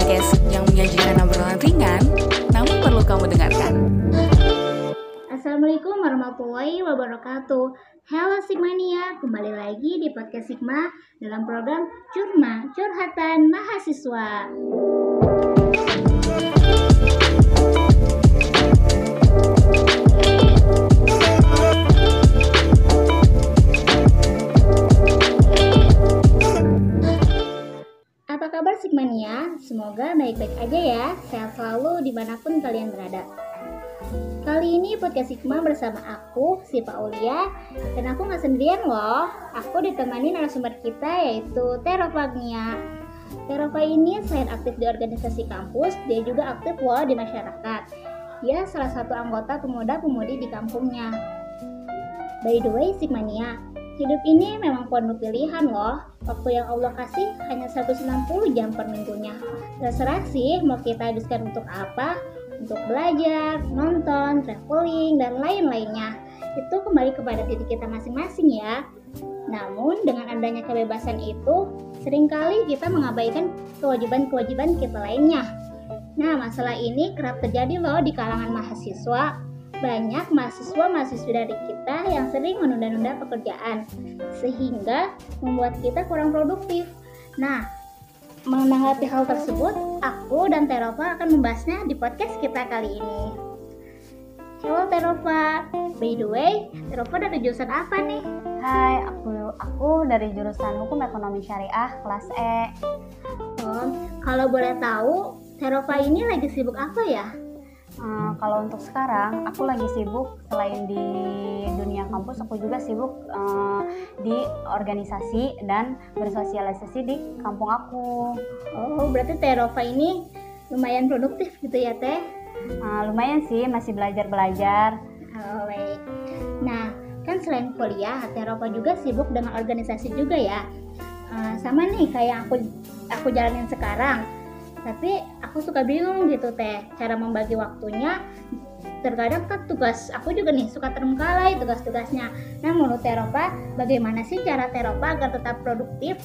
podcast yang menyajikan obrolan ringan, namun perlu kamu dengarkan. Assalamualaikum warahmatullahi wabarakatuh. Halo Sigmania, kembali lagi di podcast Sigma dalam program Curma Curhatan Mahasiswa. Kabar Sigmania? Semoga baik-baik aja ya, sehat selalu di mana pun kalian berada. Kali ini podcast Sigma bersama aku, si Paulia, dan aku nggak sendirian loh. Aku ditemani narasumber kita yaitu Terofagnia. Terova ini selain aktif di organisasi kampus, dia juga aktif loh di masyarakat. Dia salah satu anggota pemuda-pemudi di kampungnya. By the way, Sigmania, hidup ini memang penuh pilihan loh. Waktu yang Allah kasih hanya 160 jam per minggunya. Terserah sih mau kita habiskan untuk apa, untuk belajar, nonton, traveling, dan lain-lainnya. Itu kembali kepada diri kita masing-masing ya. Namun dengan adanya kebebasan itu, sering kali kita mengabaikan kewajiban-kewajiban kita lainnya. Nah, masalah ini kerap terjadi loh di kalangan mahasiswa. Banyak mahasiswa-mahasiswa dari kita yang sering menunda-nunda pekerjaan, sehingga membuat kita kurang produktif. Nah, menanggapi hal tersebut, aku dan Terova akan membahasnya di podcast kita kali ini. Halo Terova, by the way, Terova dari jurusan apa nih? Hai, aku aku dari jurusan Hukum Ekonomi Syariah kelas E. Oh, kalau boleh tahu, Terova ini lagi sibuk apa ya? Uh, kalau untuk sekarang, aku lagi sibuk selain di dunia kampus, aku juga sibuk uh, di organisasi dan bersosialisasi di kampung aku. Oh, berarti Terova ini lumayan produktif gitu ya Teh? Uh, lumayan sih, masih belajar-belajar. Oh, baik. Nah, kan selain kuliah, Terova juga sibuk dengan organisasi juga ya. Uh, sama nih kayak aku aku jalanin sekarang tapi aku suka bingung gitu teh. Cara membagi waktunya terkadang kan tugas aku juga nih suka terbengkalai tugas-tugasnya. Nah menurut Teropa bagaimana sih cara Teropa agar tetap produktif?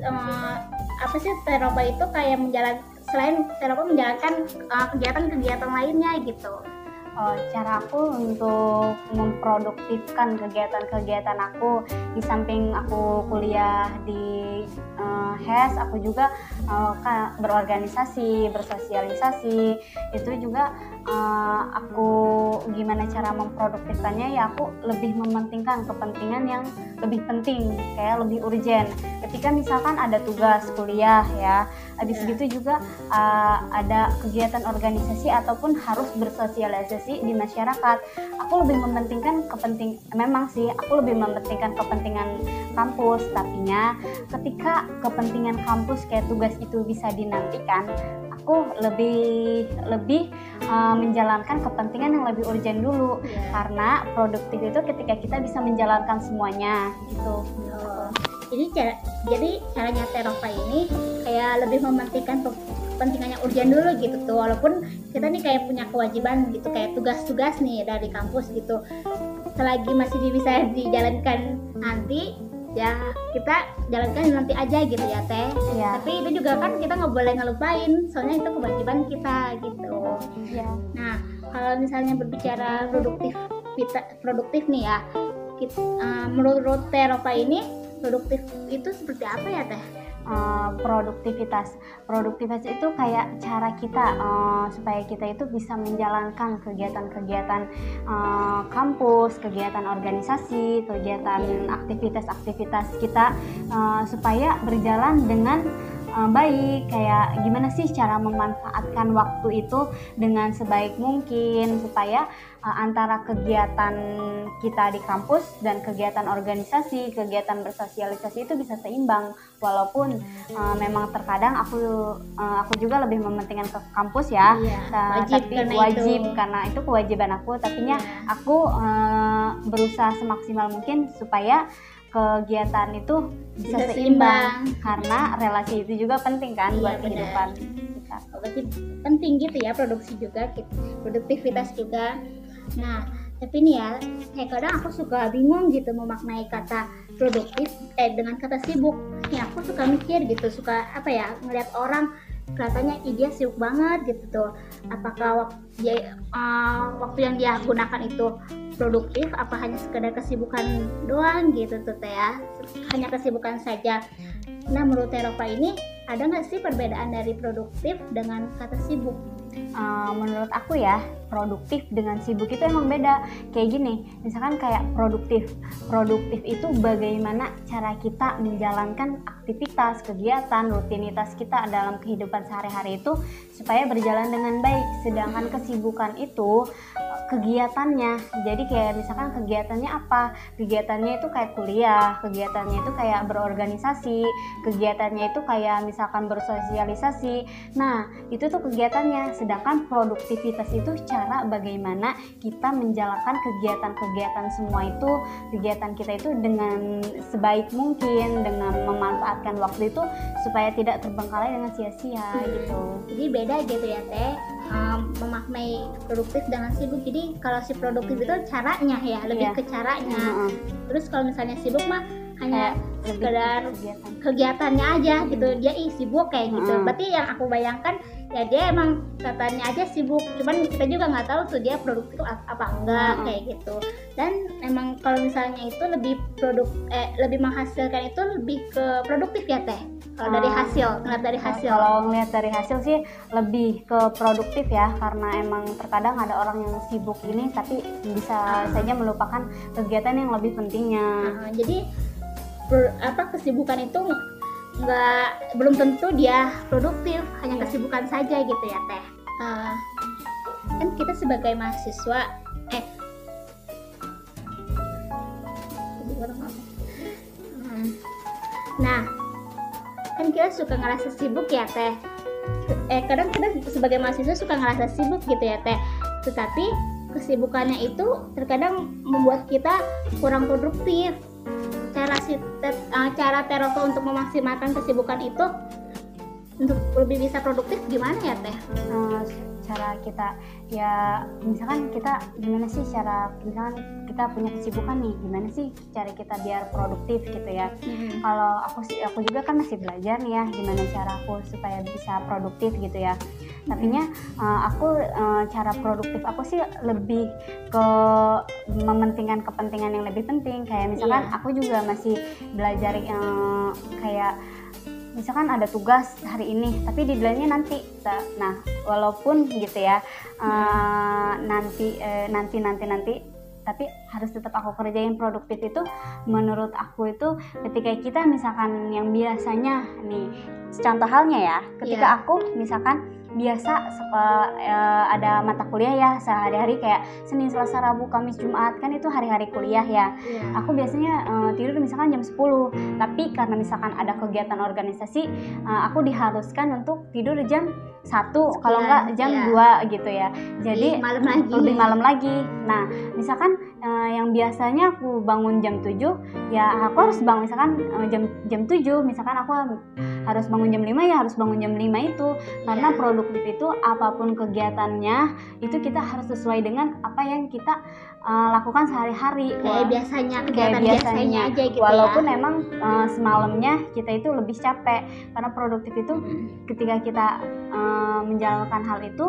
Uh, apa sih Teropa itu kayak menjalan selain Teropa menjalankan kegiatan-kegiatan lainnya gitu uh, cara aku untuk memproduktifkan kegiatan-kegiatan aku. Di samping aku kuliah di uh, HES aku juga uh, berorganisasi bersosialisasi. Itu juga uh, aku gimana cara memproduktifkannya ya aku lebih mementingkan kepentingan yang lebih penting kayak lebih urgent. Ketika misalkan ada tugas kuliah ya habis yeah. gitu juga uh, ada kegiatan organisasi ataupun harus bersosialisasi di masyarakat. Aku lebih mementingkan kepenting memang sih aku lebih mementingkan kepentingan kampus. Tapinya ketika kepentingan kampus kayak tugas itu bisa dinantikan aku lebih lebih uh, menjalankan kepentingan yang lebih urgent dulu yeah. karena produktif itu ketika kita bisa menjalankan semuanya gitu. Oh. Jadi cara jadi caranya Terova ini kayak lebih mementingkan kepentingannya urgent dulu gitu tuh walaupun kita nih kayak punya kewajiban gitu kayak tugas-tugas nih dari kampus gitu selagi masih bisa dijalankan nanti ya kita jalankan nanti aja gitu ya teh ya. tapi itu juga kan kita nggak boleh ngelupain soalnya itu kewajiban kita gitu ya. nah kalau misalnya berbicara produktif kita produktif nih ya kita, uh, menurut Teropa ini produktif itu seperti apa ya teh uh, produktivitas. Produktivitas itu kayak cara kita uh, supaya kita itu bisa menjalankan kegiatan-kegiatan uh, kampus, kegiatan organisasi, kegiatan aktivitas-aktivitas kita uh, supaya berjalan dengan uh, baik kayak gimana sih cara memanfaatkan waktu itu dengan sebaik mungkin supaya uh, antara kegiatan kita di kampus dan kegiatan organisasi, kegiatan bersosialisasi itu bisa seimbang walaupun uh, memang terkadang aku uh, aku juga lebih mementingkan ke kampus ya iya, wajib tapi karena wajib itu. karena itu kewajiban aku tapi iya. aku uh, berusaha semaksimal mungkin supaya kegiatan itu bisa, bisa seimbang, seimbang karena relasi itu juga penting kan iya, buat benar. kehidupan kita. Oh, berarti penting gitu ya produksi juga, produktivitas juga. Nah, tapi nih ya, kayak kadang aku suka bingung gitu memaknai kata produktif eh dengan kata sibuk. Ya aku suka mikir gitu, suka apa ya ngeliat orang kelihatannya ih, dia sibuk banget gitu tuh. Apakah waktu dia uh, waktu yang dia gunakan itu produktif? Apa hanya sekedar kesibukan doang gitu tuh teh ya? Hanya kesibukan saja. Nah menurut Teropa ini ada nggak sih perbedaan dari produktif dengan kata sibuk Uh, menurut aku ya produktif dengan sibuk itu emang beda. Kayak gini misalkan kayak produktif. Produktif itu bagaimana cara kita menjalankan aktivitas kegiatan rutinitas kita dalam kehidupan sehari-hari itu supaya berjalan dengan baik. Sedangkan kesibukan itu kegiatannya. Jadi kayak misalkan kegiatannya apa? Kegiatannya itu kayak kuliah kegiatannya itu kayak berorganisasi kegiatannya itu kayak misalkan bersosialisasi. Nah itu tuh kegiatannya sedangkan produktivitas itu cara bagaimana kita menjalankan kegiatan-kegiatan semua itu kegiatan kita itu dengan sebaik mungkin dengan memanfaatkan waktu itu supaya tidak terbengkalai dengan sia-sia gitu. Jadi beda gitu ya teh. Um, memaknai produktif dengan sibuk. Jadi kalau si produktif itu caranya ya lebih Iya. ke caranya. Heeh. terus kalau misalnya sibuk mah hanya Kayak sekedar kegiatan. kegiatannya aja gitu dia ih sibuk kayak gitu Mm-mm. berarti yang aku bayangkan ya dia emang katanya aja sibuk cuman kita juga nggak tahu tuh dia produktif apa enggak Mm-mm. kayak gitu dan emang kalau misalnya itu lebih produk eh lebih menghasilkan itu lebih ke produktif ya teh kalau dari Ah. hasil ngeliat dari hasil Kalau ngeliat dari hasil sih lebih ke produktif ya karena emang terkadang ada orang yang sibuk ini tapi bisa saja melupakan kegiatan yang lebih pentingnya. Nah, jadi per- apa kesibukan itu nggak belum tentu dia produktif hanya Iya. kesibukan saja gitu ya teh. Eh, kan kita sebagai mahasiswa eh. Nah kan kita suka ngerasa sibuk ya teh. Eh kadang kita sebagai mahasiswa suka ngerasa sibuk gitu ya teh. Tetapi kesibukannya itu terkadang membuat kita kurang produktif cara si te- eh, cara Teroko untuk memaksimalkan kesibukan itu untuk lebih bisa produktif gimana ya teh? Eh, cara kita ya misalkan kita gimana sih cara misalkan kita punya kesibukan nih gimana sih cara kita biar produktif gitu ya? Kalau aku aku juga kan masih belajar nih ya gimana cara aku supaya bisa produktif gitu ya tapinya eh, aku eh, cara produktif aku sih lebih ke mementingkan kepentingan yang lebih penting kayak misalkan Iya. aku juga masih belajar eh, kayak misalkan ada tugas hari ini tapi deadline-nya nanti Ta- nah walaupun gitu ya eh, nanti eh, nanti nanti nanti tapi harus tetap aku kerjain produktif itu menurut aku itu ketika kita misalkan yang biasanya nih contoh halnya ya ketika Iya. aku misalkan biasa eh, eh, ada mata kuliah ya sehari-hari kayak Senin, Selasa, Rabu, Kamis, Jumat kan itu hari-hari kuliah ya. Iya. aku biasanya eh, tidur misalkan jam 10 tapi karena misalkan ada kegiatan organisasi eh, aku diharuskan untuk tidur jam 1 kalau enggak jam. 2 gitu ya. Jadi jadi malam lagi. lebih malam lagi. Nah misalkan eh, yang biasanya aku bangun jam 7 ya aku harus bangun misalkan eh, jam jam 7 misalkan aku harus bangun jam 5 ya harus bangun jam 5 itu. Karena Iya. produktif itu apa pun kegiatannya itu kita harus sesuai dengan apa yang kita eh, lakukan sehari-hari. Kayak Wah, biasanya kayak kegiatan biasanya aja gitu walaupun ya emang eh, semalamnya kita itu lebih capek karena produktif itu ketika kita eh, menjalankan hal itu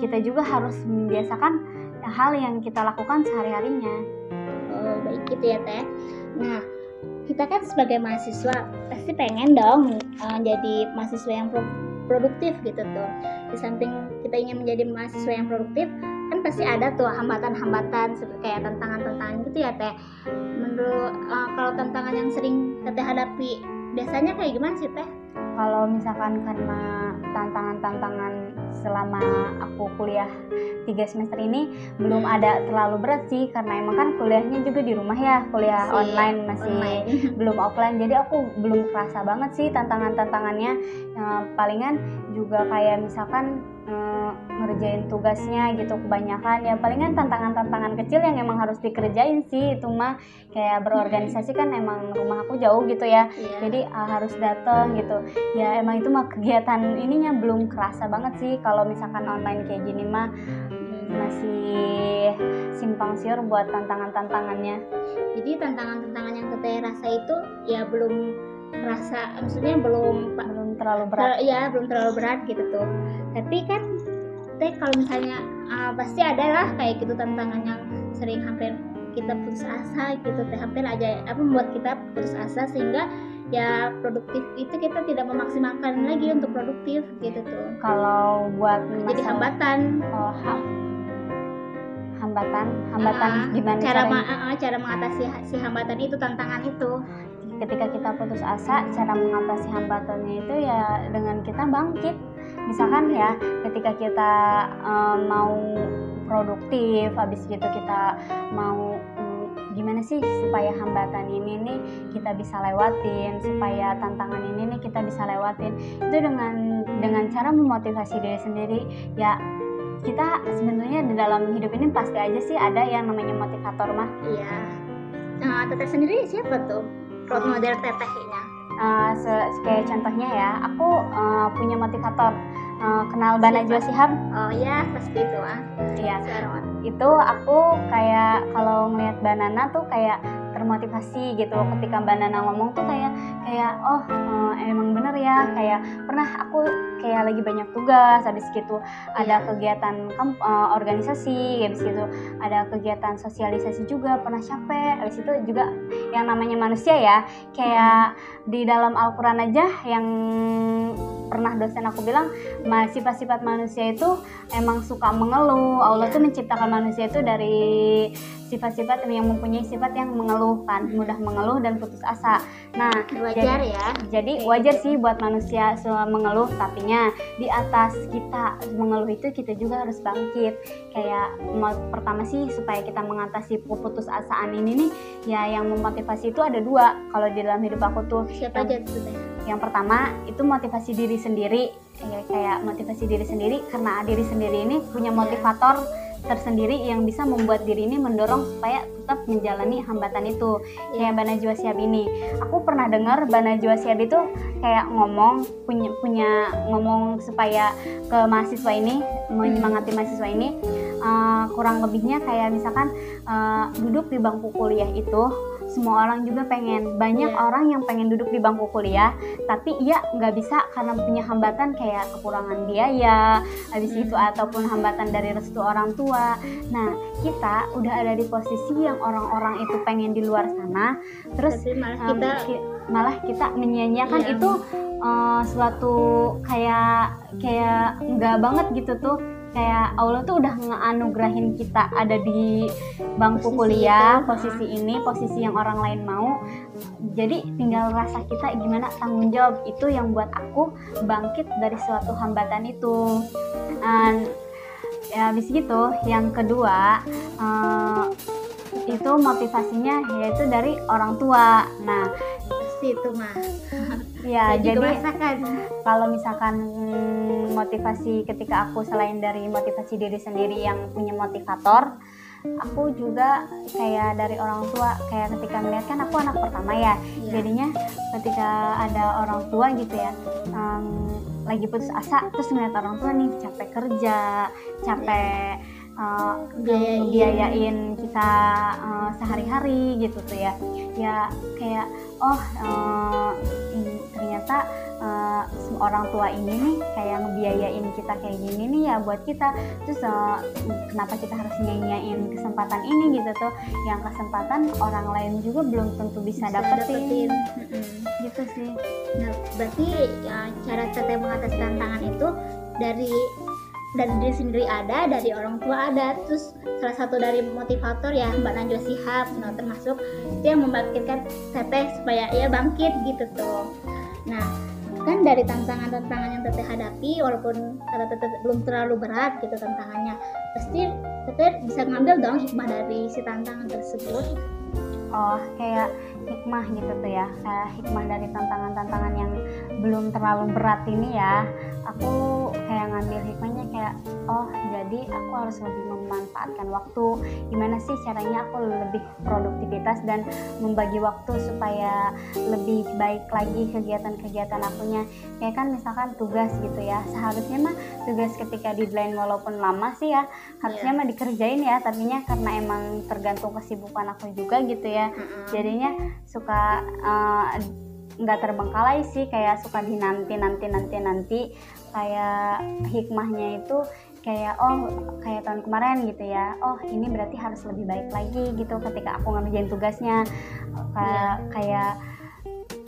kita juga harus membiasakan hal yang kita lakukan sehari-harinya Oh, baik gitu ya teh. Nah, kita kan sebagai mahasiswa pasti pengen dong uh, jadi mahasiswa yang pro- produktif gitu tuh. Di samping kita ingin menjadi mahasiswa yang produktif, kan pasti ada tuh hambatan-hambatan seperti kayak tantangan-tantangan gitu ya teh. Menurut uh, kalau tantangan yang sering teteh hadapi, biasanya kayak gimana sih teh? kalau misalkan karena tantangan-tantangan selama aku kuliah tiga semester ini belum ada terlalu berat sih karena emang kan kuliahnya juga di rumah ya kuliah Masih online masih Online. belum offline jadi aku belum kerasa banget sih tantangan-tantangannya Eh, palingan juga kayak misalkan eh, ngerjain tugasnya gitu kebanyakan. Ya palingan tantangan-tantangan kecil yang emang harus dikerjain sih itu mah kayak berorganisasi kan emang rumah aku jauh gitu ya. Iya. jadi uh, harus datang gitu. Ya emang itu mah kegiatan ininya belum kerasa banget sih. Kalau misalkan online kayak gini mah masih simpang siur buat tantangan-tantangannya. Jadi tantangan-tantangan yang teteh rasa itu ya belum merasa maksudnya belum belum terlalu berat. Ter- ya belum terlalu berat gitu tuh. Tapi kan teh kalau misalnya ah, pasti ada lah kayak gitu tantangan yang sering hampir kita putus asa gitu teh. Hampir aja apa membuat kita putus asa sehingga ya produktif itu kita tidak memaksimalkan lagi untuk produktif gitu tuh. Kalau buat jadi masalah- hambatan. Oh, ha- hambatan? Hambatan Ah, gimana cara caranya? ma- ah, cara mengatasi si hambatan itu tantangan itu ketika kita putus asa cara mengatasi hambatannya itu ya dengan kita bangkit. Misalkan ya ketika kita eh, mau produktif habis gitu kita mau mm, gimana sih supaya hambatan ini nih kita bisa lewatin supaya tantangan ini nih kita bisa lewatin. Itu dengan dengan cara memotivasi diri sendiri. Ya kita sebenarnya di dalam hidup ini pasti aja sih ada yang namanya motivator mah. Iya. Nah teteh sendiri siapa tuh role model tetehnya Uh, se- kayak contohnya ya, aku uh, punya motivator. Uh, kenal Bana Siapa? Jua Sihab? oh ya pasti itu ah Iya. sekarang Itu aku kayak kalau ngeliat Banana tuh kayak termotivasi gitu. Ketika Banana ngomong tuh kayak kayak oh uh, emang bener ya. Kayak pernah aku kayak lagi banyak tugas, habis gitu ada Iya. kegiatan kamp- uh, organisasi, habis gitu ada kegiatan sosialisasi juga pernah capek. Habis itu juga yang namanya manusia ya, kayak di dalam Al-Quran aja yang pernah dosen aku bilang sifat-sifat manusia itu emang suka mengeluh Allah Iya. tuh menciptakan manusia itu dari sifat-sifat yang mempunyai sifat yang mengeluh kan mudah mengeluh dan putus asa. Nah wajar ya. jadi wajar sih buat manusia semua mengeluh tapinya di atas kita. Mengeluh itu kita juga harus bangkit. Kayak mau- pertama sih supaya kita mengatasi putus asaan ini nih ya yang memotivasi itu ada dua. Kalau di dalam hidup aku tuh siapa yang- aja tuh yang pertama itu motivasi diri sendiri. Ya, kayak motivasi diri sendiri. Karena diri sendiri ini punya motivator tersendiri yang bisa membuat diri ini mendorong supaya tetap menjalani hambatan itu. Kayak Bana Jua Siap ini aku pernah dengar Bana Jua Siap itu kayak ngomong punya punya ngomong supaya ke mahasiswa ini menyemangati mahasiswa ini eh, kurang lebihnya kayak misalkan eh, duduk di bangku kuliah itu semua orang juga pengen banyak Iya. orang yang pengen duduk di bangku kuliah tapi ia nggak bisa karena punya hambatan kayak kekurangan biaya habis Hmm. itu ataupun hambatan dari restu orang tua nah kita udah ada di posisi yang orang-orang itu pengen di luar sana terus tapi malah um, kita ki- malah kita menyia-nyiakan Iya. itu uh, suatu kayak kayak nggak banget gitu tuh kayak Allah tuh udah ngeanugerahin kita ada di bangku Posisi kuliah itu, posisi ini posisi yang orang lain mau. Jadi tinggal rasa kita gimana tanggung jawab itu yang buat aku bangkit dari suatu hambatan itu. Dan, ya habis gitu yang kedua eh, itu motivasinya yaitu dari orang tua. Nah pasti itu mah ya saya jadi kalau misalkan mm, motivasi ketika aku selain dari motivasi diri sendiri yang punya motivator aku juga kayak dari orang tua kayak ketika melihat kan aku anak pertama ya Iya. jadinya ketika ada orang tua gitu ya em, lagi putus asa terus ngeliat orang tua nih capek kerja capek eh, Biayain. biayain kita eh, sehari-hari gitu tuh ya. Ya kayak oh ini ternyata eh, orang tua ini nih kayak ngebiayain kita kayak gini nih ya buat kita. Terus eh, kenapa kita harus nyanyain kesempatan ini gitu tuh? Yang kesempatan orang lain juga belum tentu bisa, dapetin, Mm-mm. gitu sih. Nah, berarti ya, cara teteh mengatasi tantangan itu dari dari diri sendiri ada, dari orang tua ada, terus salah satu dari motivator ya Mbak Najwa Sihab, nah termasuk itu yang membangkitkan teteh supaya ya bangkit gitu tuh. Nah, kan dari tantangan-tantangan yang teteh hadapi, walaupun kata teteh belum terlalu berat gitu tantangannya, pasti teteh bisa ngambil dong hikmah dari si tantangan tersebut. oh kayak hikmah gitu tuh ya. Kayak hikmah dari tantangan-tantangan yang belum terlalu berat ini ya. Aku kayak ngambil hikmahnya kayak oh jadi aku harus lebih memanfaatkan waktu. Gimana sih caranya aku lebih produktivitas dan membagi waktu supaya lebih baik lagi kegiatan-kegiatan akunya? Kayak kan misalkan tugas gitu ya. Seharusnya mah tugas ketika deadline walaupun lama sih ya harusnya mah dikerjain ya. Tapinya karena emang tergantung kesibukan aku juga gitu ya. Jadinya suka eh, nggak terbengkalai sih kayak suka di nanti nanti nanti. Nanti kayak hikmahnya itu kayak oh kayak tahun kemarin gitu ya oh ini berarti harus lebih baik lagi gitu ketika aku ngerjain tugasnya. Kayak kayak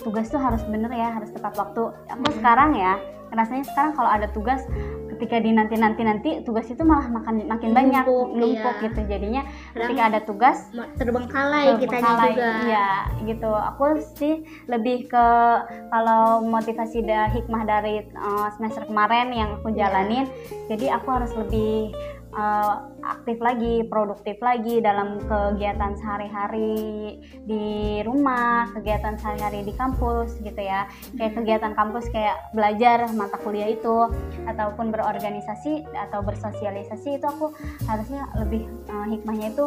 tugas tuh harus bener ya harus tepat waktu. Aku sekarang ya rasanya sekarang kalau ada tugas ketika di nanti nanti nanti tugas itu malah makan makin banyak Numpuk, iya. gitu jadinya Kadang ketika ada tugas terbengkalai terbengkalai. juga Iya, gitu. Aku sih lebih ke kalau motivasi da hikmah dari uh, semester kemarin yang aku Iya. jalanin. Jadi aku harus lebih uh, aktif lagi, produktif lagi dalam kegiatan sehari-hari di rumah, kegiatan sehari-hari di kampus gitu ya. Kayak kegiatan kampus kayak belajar mata kuliah itu ataupun berorganisasi atau bersosialisasi itu aku harusnya lebih uh, hikmahnya itu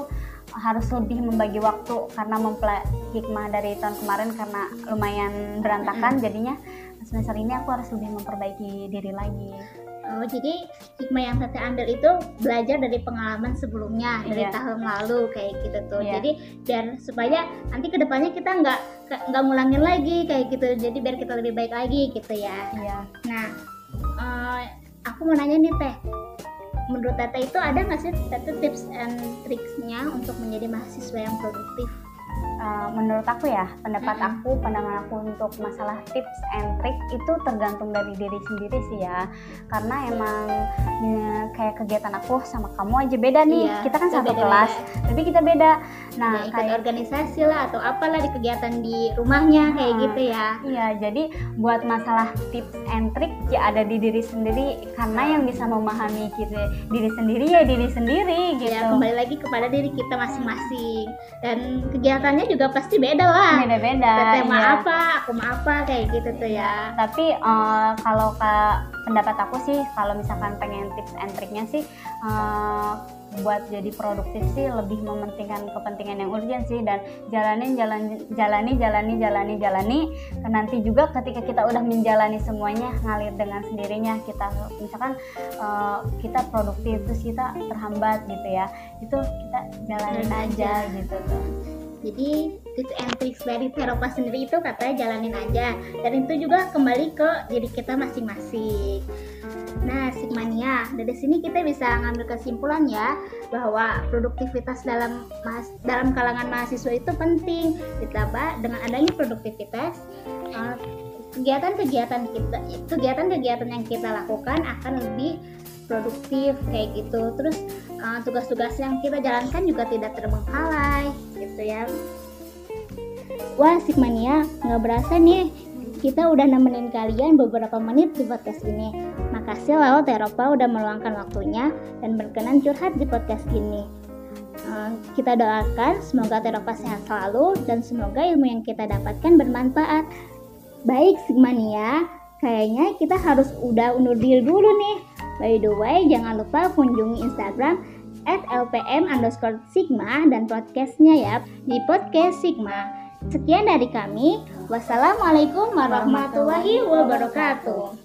harus lebih membagi waktu karena mempelai hikmah dari tahun kemarin karena lumayan berantakan jadinya. Semester ini aku harus lebih memperbaiki diri lagi Oh, jadi hikmah yang saya ambil itu belajar dari pengalaman sebelumnya dari Iya. tahun lalu kayak gitu tuh. Iya. Jadi biar supaya nanti ke depannya kita nggak nggak ngulangin lagi kayak gitu. Jadi biar kita lebih baik lagi gitu ya. iya Nah, eh, aku mau nanya nih teh, menurut teteh itu ada nggak sih teteh tips and tricksnya untuk menjadi mahasiswa yang produktif? Uh, menurut aku ya pendapat Mm-mm. aku pandangan aku untuk masalah tips and trick itu tergantung dari diri sendiri sih ya karena emang ya, kayak kegiatan aku sama kamu aja beda nih Iya, kita kan kita satu beda-beda. kelas tapi kita beda nah Nah, ikut kayak organisasi lah atau apalah di kegiatan di rumahnya kayak Hmm. gitu ya. Iya, jadi buat masalah tips and trick ya ada di diri sendiri karena yang bisa memahami kita diri sendiri ya diri sendiri gitu. Ya kembali lagi kepada diri kita masing-masing dan kegiatannya juga pasti beda lah. Beda-beda. Teteh mah iya. apa, aku mah apa kayak gitu tuh ya. Tapi eh, kalau ke pendapat aku sih kalau misalkan pengen tips and triknya sih eh, buat jadi produktif sih lebih mementingkan kepentingan yang urgent sih dan jalanin jalan jalani jalani jalani jalani Dan nanti juga ketika kita udah menjalani semuanya ngalir dengan sendirinya kita misalkan eh, kita produktif terus kita terhambat gitu ya itu kita jalanin Jalanin aja aja. gitu tuh Jadi tips and tricks dari Teropa sendiri itu katanya jalanin aja dan itu juga kembali ke diri kita masing-masing. Nah, Sigmania, dari sini kita bisa ngambil kesimpulan ya bahwa produktivitas dalam dalam kalangan mahasiswa itu penting ditambah dengan adanya produktivitas eh, kegiatan-kegiatan kita kegiatan-kegiatan yang kita lakukan akan lebih produktif kayak gitu terus eh, tugas-tugas yang kita jalankan juga tidak terbengkalai gitu ya wah Sigmania nggak berasa nih kita udah nemenin kalian beberapa menit di podcast ini. Makasih loh Teropa udah meluangkan waktunya dan berkenan curhat di podcast ini. Eh, kita doakan semoga Teropa sehat selalu dan semoga ilmu yang kita dapatkan bermanfaat. Baik Sigmania, kayaknya kita harus udah undur diri dulu nih. By the way, jangan lupa kunjungi Instagram at underscore sigma dan podcastnya ya di podcast sigma. Sekian dari kami. Wassalamualaikum warahmatullahi wabarakatuh.